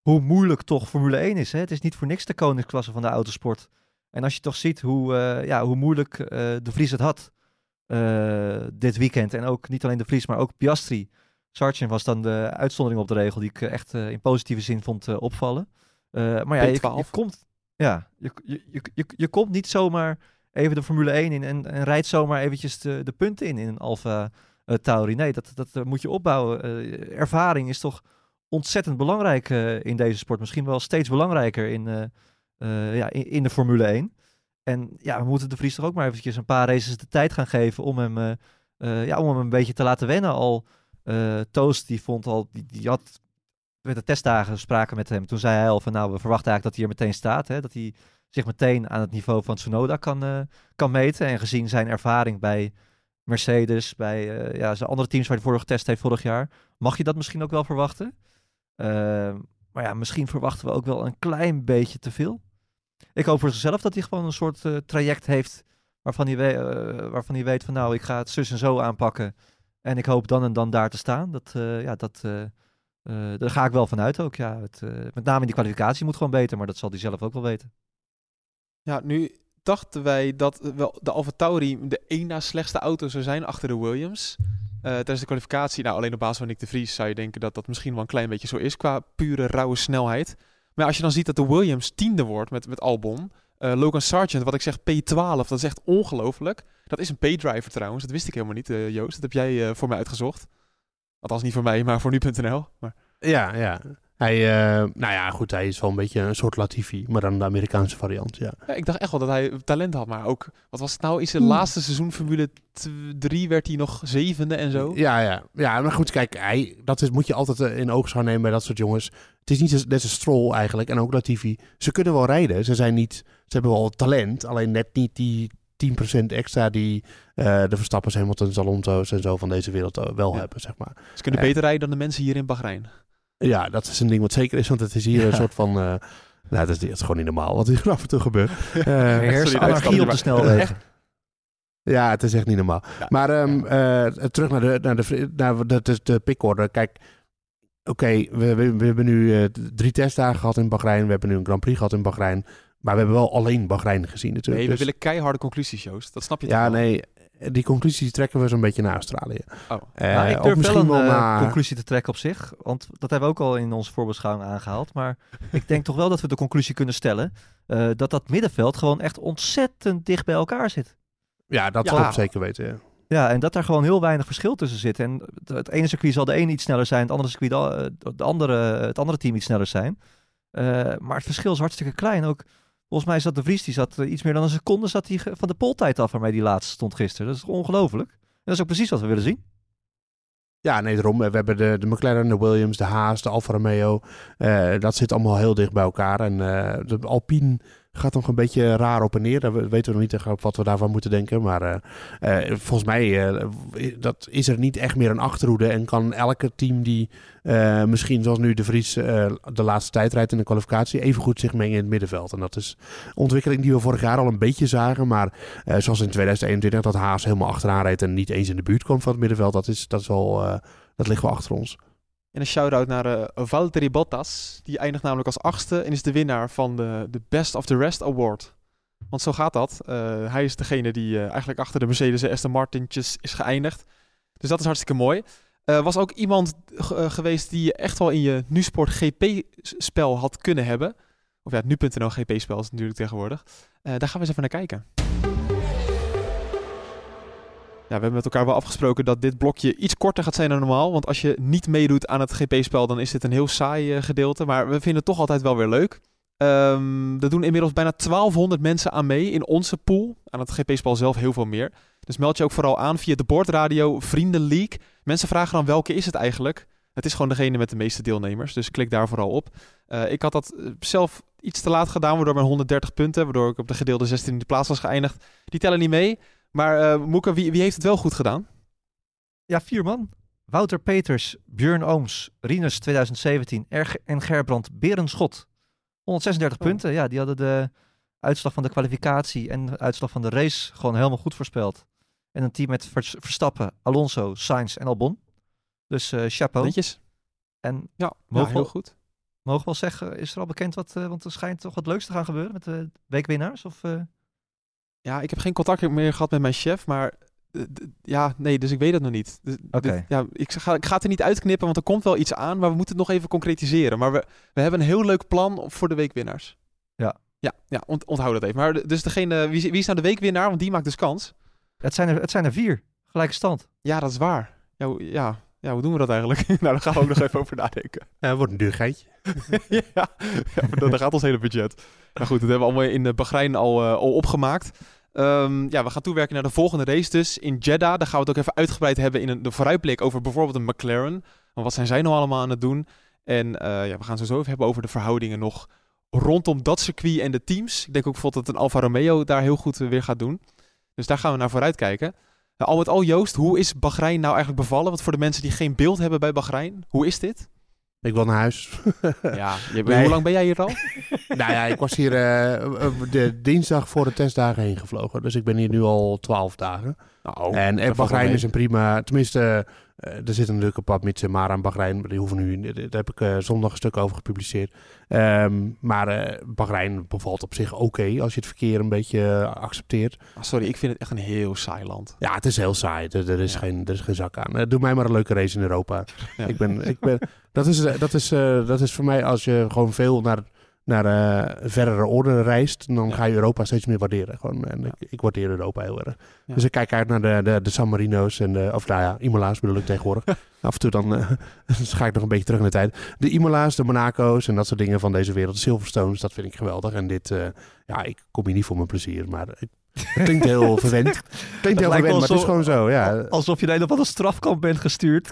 hoe moeilijk toch Formule 1 is. Hè? Het is niet voor niks de koningsklasse van de autosport. En als je toch ziet hoe, ja, hoe moeilijk de Vries het had dit weekend. En ook niet alleen de Vries, maar ook Piastri. Sargent was dan de uitzondering op de regel die ik echt uh, in positieve zin vond uh, opvallen. Uh, maar ja, je, je, komt, ja je, je, je, je, komt niet zomaar even de Formule 1 in en, en rijdt zomaar eventjes de, de punten in in een Alfa Tauri. Nee, dat, dat moet je opbouwen. ervaring is toch ontzettend belangrijk in deze sport. Misschien wel steeds belangrijker in, ja, in, in, de Formule 1. En ja, we moeten de Vries toch ook maar eventjes een paar races de tijd gaan geven om hem, ja, om hem een beetje te laten wennen al... Uh, Toast die vond al, die, had met de testdagen spraken met hem. Toen zei hij al van nou, we verwachten eigenlijk dat hij er meteen staat. Hè? Dat hij zich meteen aan het niveau van Tsunoda kan, uh, kan meten. En gezien zijn ervaring bij Mercedes, bij uh, ja, zijn andere teams waar hij voor getest heeft vorig jaar, mag je dat misschien ook wel verwachten. maar ja, misschien verwachten we ook wel een klein beetje te veel. Ik hoop voor zichzelf dat hij gewoon een soort traject heeft waarvan hij, waarvan hij weet van nou, ik ga het zus en zo aanpakken. En ik hoop dan en dan daar te staan. Dat, uh, ja, dat, uh, uh, daar ga ik wel vanuit ook. Ja. Het, met name in die kwalificatie moet gewoon beter, maar dat zal hij zelf ook wel weten. Ja, nu dachten wij dat wel de Alfa Tauri de één na slechtste auto zou zijn achter de Williams. tijdens de kwalificatie, nou alleen op basis van Nick de Vries zou je denken dat dat misschien wel een klein beetje zo is qua pure rauwe snelheid. Maar als je dan ziet dat de Williams tiende wordt met, met Albon, uh, Logan Sargent, wat ik zeg P12, dat is echt ongelooflijk. Dat is een P-driver trouwens, dat wist ik helemaal niet, uh, Joost. Dat heb jij uh, voor mij uitgezocht. Althans niet voor mij, maar voor nu.nl. Maar... Ja, ja. Hij, eh, nou ja, goed, hij is wel een beetje een soort Latifi, maar dan de Amerikaanse variant, ja. Ja, ik dacht echt wel dat hij talent had, maar ook... Wat was het nou? In zijn laatste seizoen Formule 3 werd hij nog zevende en zo. Ja, ja. ja maar goed, kijk, hij, dat is, moet je altijd eh, in oogschouw nemen bij dat soort jongens. Het is niet zo- net een Stroll eigenlijk en ook Latifi. Ze kunnen wel rijden, ze, zijn niet, ze hebben wel talent, alleen net niet die 10% extra die eh, de Verstappers, Hamiltons, Alonso's en zo van deze wereld eh, wel Ja. hebben, zeg maar. Ze kunnen Ja. beter rijden dan de mensen hier in Bahrein. Ja, dat is een ding wat zeker is, want het is hier een soort van... eh, nou, dat is, dat is gewoon niet normaal wat hier [LAUGHS] af en toe gebeurt. [LAUGHS] Nee, op de snelwegen. Ja, het is echt niet normaal. Ja. Maar ehm, eh, terug naar de, naar de, naar de, de, de pickorder. Kijk, oké, we, we, we hebben nu eh, drie testdagen gehad in Bahrein. We hebben nu een Grand Prix gehad in Bahrein. Maar we hebben wel alleen Bahrein gezien natuurlijk. Nee, we Dus- willen keiharde conclusies, Joost. Dat snap je Ja, nee, die conclusies trekken we zo'n beetje naar Australië. Oh. Eh, Nou, ik of durf misschien wel een wel eh, naar- conclusie te trekken op zich. Want dat hebben we ook al in onze voorbeschouwing aangehaald. Maar [LAUGHS] ik denk toch wel dat we de conclusie kunnen stellen... eh, dat dat middenveld gewoon echt ontzettend dicht bij elkaar zit. Ja, dat Ja. klopt zeker weten. Ja. Ja, en dat daar gewoon heel weinig verschil tussen zit. En het- ene circuit zal de ene iets sneller zijn, het andere circuit de, de andere, het andere team iets sneller zijn. Eh, maar het verschil is hartstikke klein. Ook volgens mij zat de Vries, die zat eh, iets meer dan een seconde zat ge- van de poltijd af waarmee die laatste stond gisteren. Dat is ongelooflijk. En dat is ook precies wat we willen zien. Ja, nee, daarom. We hebben de, de McLaren, de Williams, de Haas, de Alfa Romeo. Eh, dat zit allemaal heel dicht bij elkaar. En eh, de Alpine gaat nog een beetje raar op en neer. Daar we- weten we nog niet echt wat we daarvan moeten denken. Maar eh, eh, volgens mij eh, dat is er niet echt meer een achterhoede. En kan elke team die misschien zoals nu de Vries de laatste tijd rijdt in de kwalificatie... even goed zich mengen in het middenveld. En dat is ontwikkeling die we vorig jaar al een beetje zagen. Maar zoals in 2021 dat Haas helemaal achteraan reed... en niet eens in de buurt kwam van het middenveld. Dat, is, dat, is wel, dat ligt wel achter ons. En een shout-out naar eh, Valtteri Bottas. Die eindigt namelijk als achtste en is de winnaar van de, de Best of the Rest Award. Want zo gaat dat. Eh, hij is degene die eh, eigenlijk achter de Mercedes en Aston Martintjes is geëindigd. Dus dat is hartstikke mooi. Was ook iemand ge- geweest die je echt wel in je NuSport GP-spel had kunnen hebben. Of ja, het nu.nl GP-spel is natuurlijk tegenwoordig. Daar gaan we eens even naar kijken. We hebben met elkaar wel afgesproken dat dit blokje iets korter gaat zijn dan normaal. Want als je niet meedoet aan het GP-spel, dan is dit een heel saai eh, gedeelte. Maar we vinden het toch altijd wel weer leuk. Ehm er doen inmiddels bijna 1200 mensen aan mee in onze pool. Aan het GP-spel zelf heel veel meer. Dus meld je ook vooral aan via de Bordradio Vrienden League. Mensen vragen dan welke is het eigenlijk? Het is gewoon degene met de meeste deelnemers. Dus klik daar vooral op. Eh, ik had dat eh, zelf iets te laat gedaan, waardoor mijn 130 punten, waardoor ik op de gedeelde 16e plaats was geëindigd, die tellen niet mee. Maar Moeke, wie, wie heeft het wel goed gedaan? Ja, vier man. Wouter Peters, Björn Ooms, Rinus 2017 Erg en Gerbrand Berenschot. 136 Oh. punten. Ja, die hadden de uitslag van de kwalificatie en de uitslag van de race gewoon helemaal goed voorspeld. En een team met Vers- Verstappen, Alonso, Sainz en Albon. Dus eh chapeau. Netjes. En Ja, ja Mogen heel we- goed. mogen we wel zeggen, is er al bekend wat, eh, want er schijnt toch wat leuks te gaan gebeuren met de weekwinnaars? Of? Ja, ik heb geen contact meer gehad met mijn chef, maar ja, nee, dus ik weet het nog niet. Dus, ja, ik, ga, ik ga het er niet uitknippen, want er komt wel iets aan, maar we moeten het nog even concretiseren. Maar we, we hebben een heel leuk plan voor de weekwinnaars. Ja. Ja, ja ont, onthoud dat even. Maar dus degene, wie, is- wie is nou de weekwinnaar? Want die maakt dus kans. het, zijn er, het zijn er vier. Gelijke stand. Ja, dat is waar. Ja, hoe- ja, ja hoe doen we dat eigenlijk? [LAUGHS] nou, daar gaan we ook nog even over nadenken. Ja, het wordt een duur geitje. [LAUGHS] ja, dat- daar gaat ons hele budget. Nou goed, dat hebben we allemaal in de Bahrein al, eh, al opgemaakt. Ehm, ja, we gaan toewerken naar de volgende race dus in Jeddah. Daar gaan we het ook even uitgebreid hebben in een, de vooruitblik over bijvoorbeeld een McLaren. Wat zijn zij nou allemaal aan het doen? En eh, ja, we gaan sowieso even hebben over de verhoudingen nog rondom dat circuit en de teams. Ik denk ook bijvoorbeeld dat een Alfa Romeo daar heel goed eh, weer gaat doen. Dus daar gaan we naar vooruit kijken. Nou, al met al, Joost, hoe is Bahrein nou eigenlijk bevallen? Want voor de mensen die geen beeld hebben bij Bahrein, hoe is dit? Ik wil naar huis. [LAUGHS] Ja, je, Nee. hoe lang ben jij hier al? [LAUGHS] nou ja, ik was hier eh, eh, de dinsdag voor de testdagen heen gevlogen. Dus ik ben hier nu al twaalf dagen. Nou, en dat eh, Bahrein is een prima... Tenminste, eh, er zit een leuke pad met maar aan Bahrein. Die hoeven nu... Daar heb ik eh, zondag een stuk over gepubliceerd. Ehm, maar eh Bahrein bevalt op zich oké als je het verkeer een beetje accepteert. Ah, sorry, ik vind het echt een heel saai land. Ja, het is heel saai. Er, er is, Ja. geen, er is geen zak aan. Doe mij maar een leuke race in Europa. Ja. Ik ben, ik ben, dat, is, dat, is, dat is voor mij als je gewoon veel naar naar eh, verdere orde reist, dan ga je Europa steeds meer waarderen. Gewoon, en ik, ik waardeer Europa heel erg. Ja. Dus ik kijk uit naar de, de, de San Marino's en de, of nou ja, Imola's bedoel ik tegenwoordig. [LAUGHS] Af en toe dan, [LAUGHS] dus ga ik nog een beetje terug in de tijd. De Imola's, de Monaco's en dat soort dingen van deze wereld. De Silverstones, dat vind ik geweldig. En dit, eh, ja, ik kom hier niet voor mijn plezier, maar het, het klinkt heel [LAUGHS] verwend. Het klinkt heel verwend, maar het is gewoon zo, ja. Alsof je de een of andere strafkamp bent gestuurd.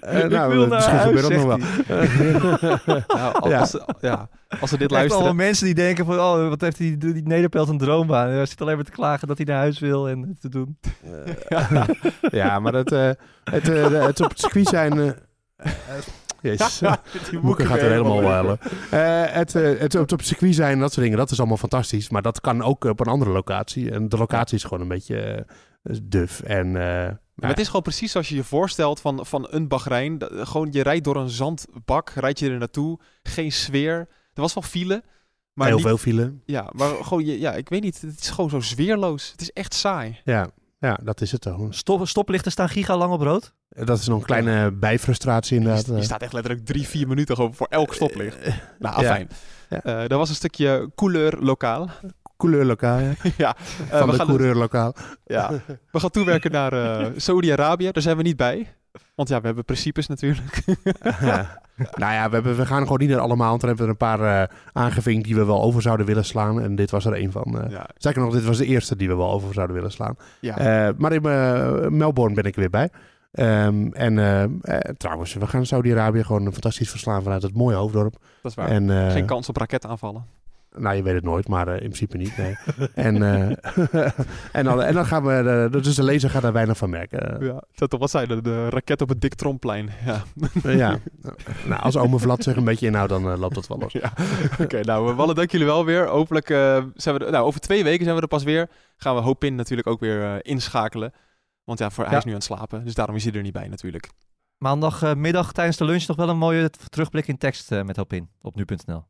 Eh, Ik nou, wil naar misschien huis, gebeurt dat nog wel. [LAUGHS] Ja, als, Ja. Als, ja, als ze dit allemaal luisteren. mensen die denken van, oh, wat heeft die, die Nederpelt een droombaan. Hij zit alleen maar te klagen dat hij naar huis wil en te doen. [LAUGHS] ja, maar het, eh, het, eh, het op het circuit zijn... eh, [LAUGHS] Jezus. die Moeke gaat er helemaal huilen. Eh, het, eh, het op het circuit zijn en dat soort dingen, dat is allemaal fantastisch. Maar dat kan ook op een andere locatie. En de locatie is gewoon een beetje eh, duf. En, eh, Maar het is gewoon precies zoals je je voorstelt van, van een Bahrein. Gewoon, je rijdt door een zandbak, rijd je er naartoe. Geen sfeer. Er was wel file. Maar heel niet- veel file. Ja, maar gewoon, ja, ik weet niet. Het is gewoon zo sfeerloos. Het is echt saai. Ja, ja, dat is het toch. Stop, stoplichten staan giga lang op rood. Dat is nog een kleine bijfrustratie inderdaad. Je staat echt letterlijk drie, vier minuten gewoon voor elk stoplicht. Nou, fijn. Ja. Eh, er was een stukje couleur lokaal. Couleur lokaal, ja. [LAUGHS] ja, eh, Van we de gaan coureur lokaal. Ja, we gaan toewerken naar eh Saudi-Arabië. Daar zijn we niet bij. Want ja, we hebben principes natuurlijk. [LAUGHS] Ja. nou ja, we, hebben, we gaan gewoon niet naar allemaal. Want dan hebben we er een paar eh, aangevinkt die we wel over zouden willen slaan. En dit was er een van. eh Ja. Zeker nog, dit was de eerste die we wel over zouden willen slaan. Ja. Maar in Melbourne ben ik er weer bij. Ehm, en trouwens, we gaan Saudi-Arabië gewoon fantastisch verslaan vanuit het mooie hoofddorp. Dat is waar. En, Geen kans op raketaanvallen. Nou, je weet het nooit, maar eh, in principe niet. Nee. [LAUGHS] en, eh, [LAUGHS] en, dan, en dan gaan we, eh, dus de lezer gaat daar weinig van merken. Ja, dat, wat zei de, de raket op het Dick Tromplein. Ja. Ja. Nou, als ome Vlad zich een beetje inhoudt, dan loopt dat wel los. Ja. [LAUGHS] Oké, nou, we wallen dank jullie wel weer. Hopelijk eh, zijn we er, nou, over twee weken zijn we er pas weer. Gaan we Hopin natuurlijk ook weer eh, inschakelen. Want ja, voor, hij Ja. is nu aan het slapen. Dus daarom is hij er niet bij natuurlijk. Maandagmiddag tijdens de lunch nog wel een mooie terugblik in tekst eh, met Hopin op nu.nl.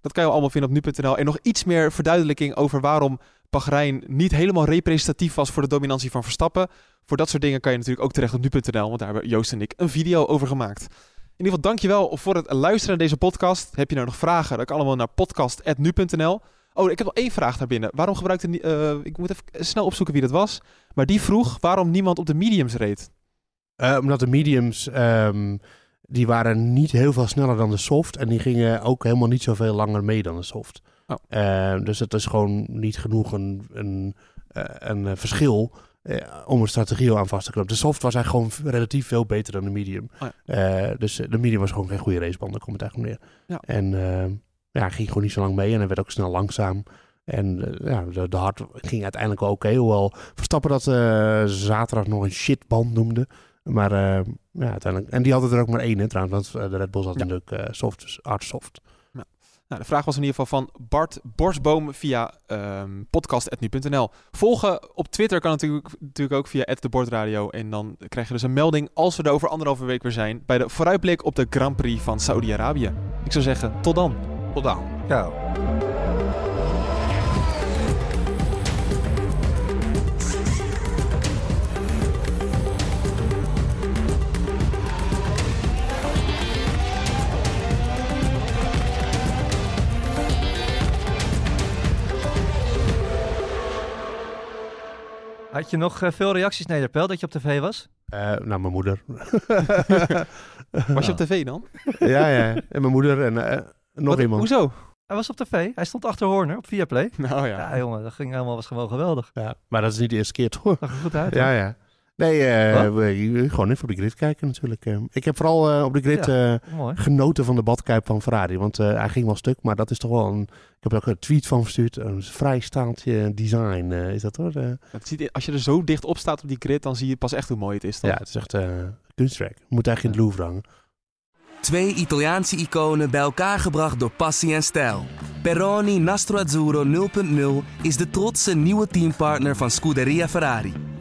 Dat kan je allemaal vinden op nu.nl. En nog iets meer verduidelijking over waarom Bahrein niet helemaal representatief was voor de dominantie van Verstappen. Voor dat soort dingen kan je natuurlijk ook terecht op nu.nl, want daar hebben Joost en ik een video over gemaakt. In ieder geval, dankjewel voor het luisteren naar deze podcast. Heb je nou nog vragen? Dan kan allemaal naar podcast.nu.nl. Oh, ik heb nog één vraag daar binnen. Waarom gebruikte... eh, ik moet even snel opzoeken wie dat was. Maar die vroeg waarom niemand op de mediums reed. Eh, omdat de mediums, ehm, die waren niet heel veel sneller dan de soft. En die gingen ook helemaal niet zoveel langer mee dan de soft. Oh. Eh, dus het is gewoon niet genoeg een, een, eh, een eh, verschil om een strategie aan vast te knopen. De soft was eigenlijk gewoon relatief veel beter dan de medium. Oh dus de medium was gewoon geen goede raceband, daar komt het eigenlijk neer. Ja. En eh, ja, ging gewoon niet zo lang mee en hij werd ook snel langzaam. En ja, de, de hard ging uiteindelijk wel oké. hoewel Verstappen dat zaterdag nog een shitband noemde. Maar eh, ja, uiteindelijk... En die hadden er ook maar één, hè, trouwens. Want eh, de Red Bulls had Ja. natuurlijk eh, soft, dus hard soft. Nou, de vraag was in ieder geval van Bart Borsboom via ehm podcast.nu.nl. Volgen op Twitter kan natuurlijk, natuurlijk ook via @debordradio En dan krijg je dus een melding als we er over anderhalve week weer zijn... bij de vooruitblik op de Grand Prix van Saudi-Arabië. Ik zou zeggen, tot dan. Tot dan. Ja. Had je nog eh, veel reacties, Nederpel, dat je op tv was? Eh, nou, mijn moeder. [LAUGHS] Was je op tv dan? ja, ja. En mijn moeder en eh, nog Wat- iemand. Hoezo? Hij was op tv. Hij stond achter Horner op Viaplay. Nou ja. Ja, jongen, dat ging helemaal, was gewoon geweldig. Ja, maar dat is niet de eerste keer, toch? Zag er goed uit. Ja, hoor. ja. Nee, eh, we- gewoon even op de grid kijken natuurlijk. eh. Ik heb vooral eh, op de grid genoten van de badkuip van Ferrari. Want eh, hij ging wel stuk, maar dat is toch wel een... Ik heb er ook een tweet van verstuurd. Een vrijstaandje design eh, is dat hoor. Eh, Het ziet, als je er zo dicht op staat op die grid, dan zie je pas echt hoe mooi het is. Dan. ja, het is echt eh kunstwerk. Moet eigenlijk in het Louvre hangen. Twee Italiaanse iconen bij elkaar gebracht door passie en stijl. Peroni Nastro Azzurro 0.0 is de trotse nieuwe teampartner van Scuderia Ferrari.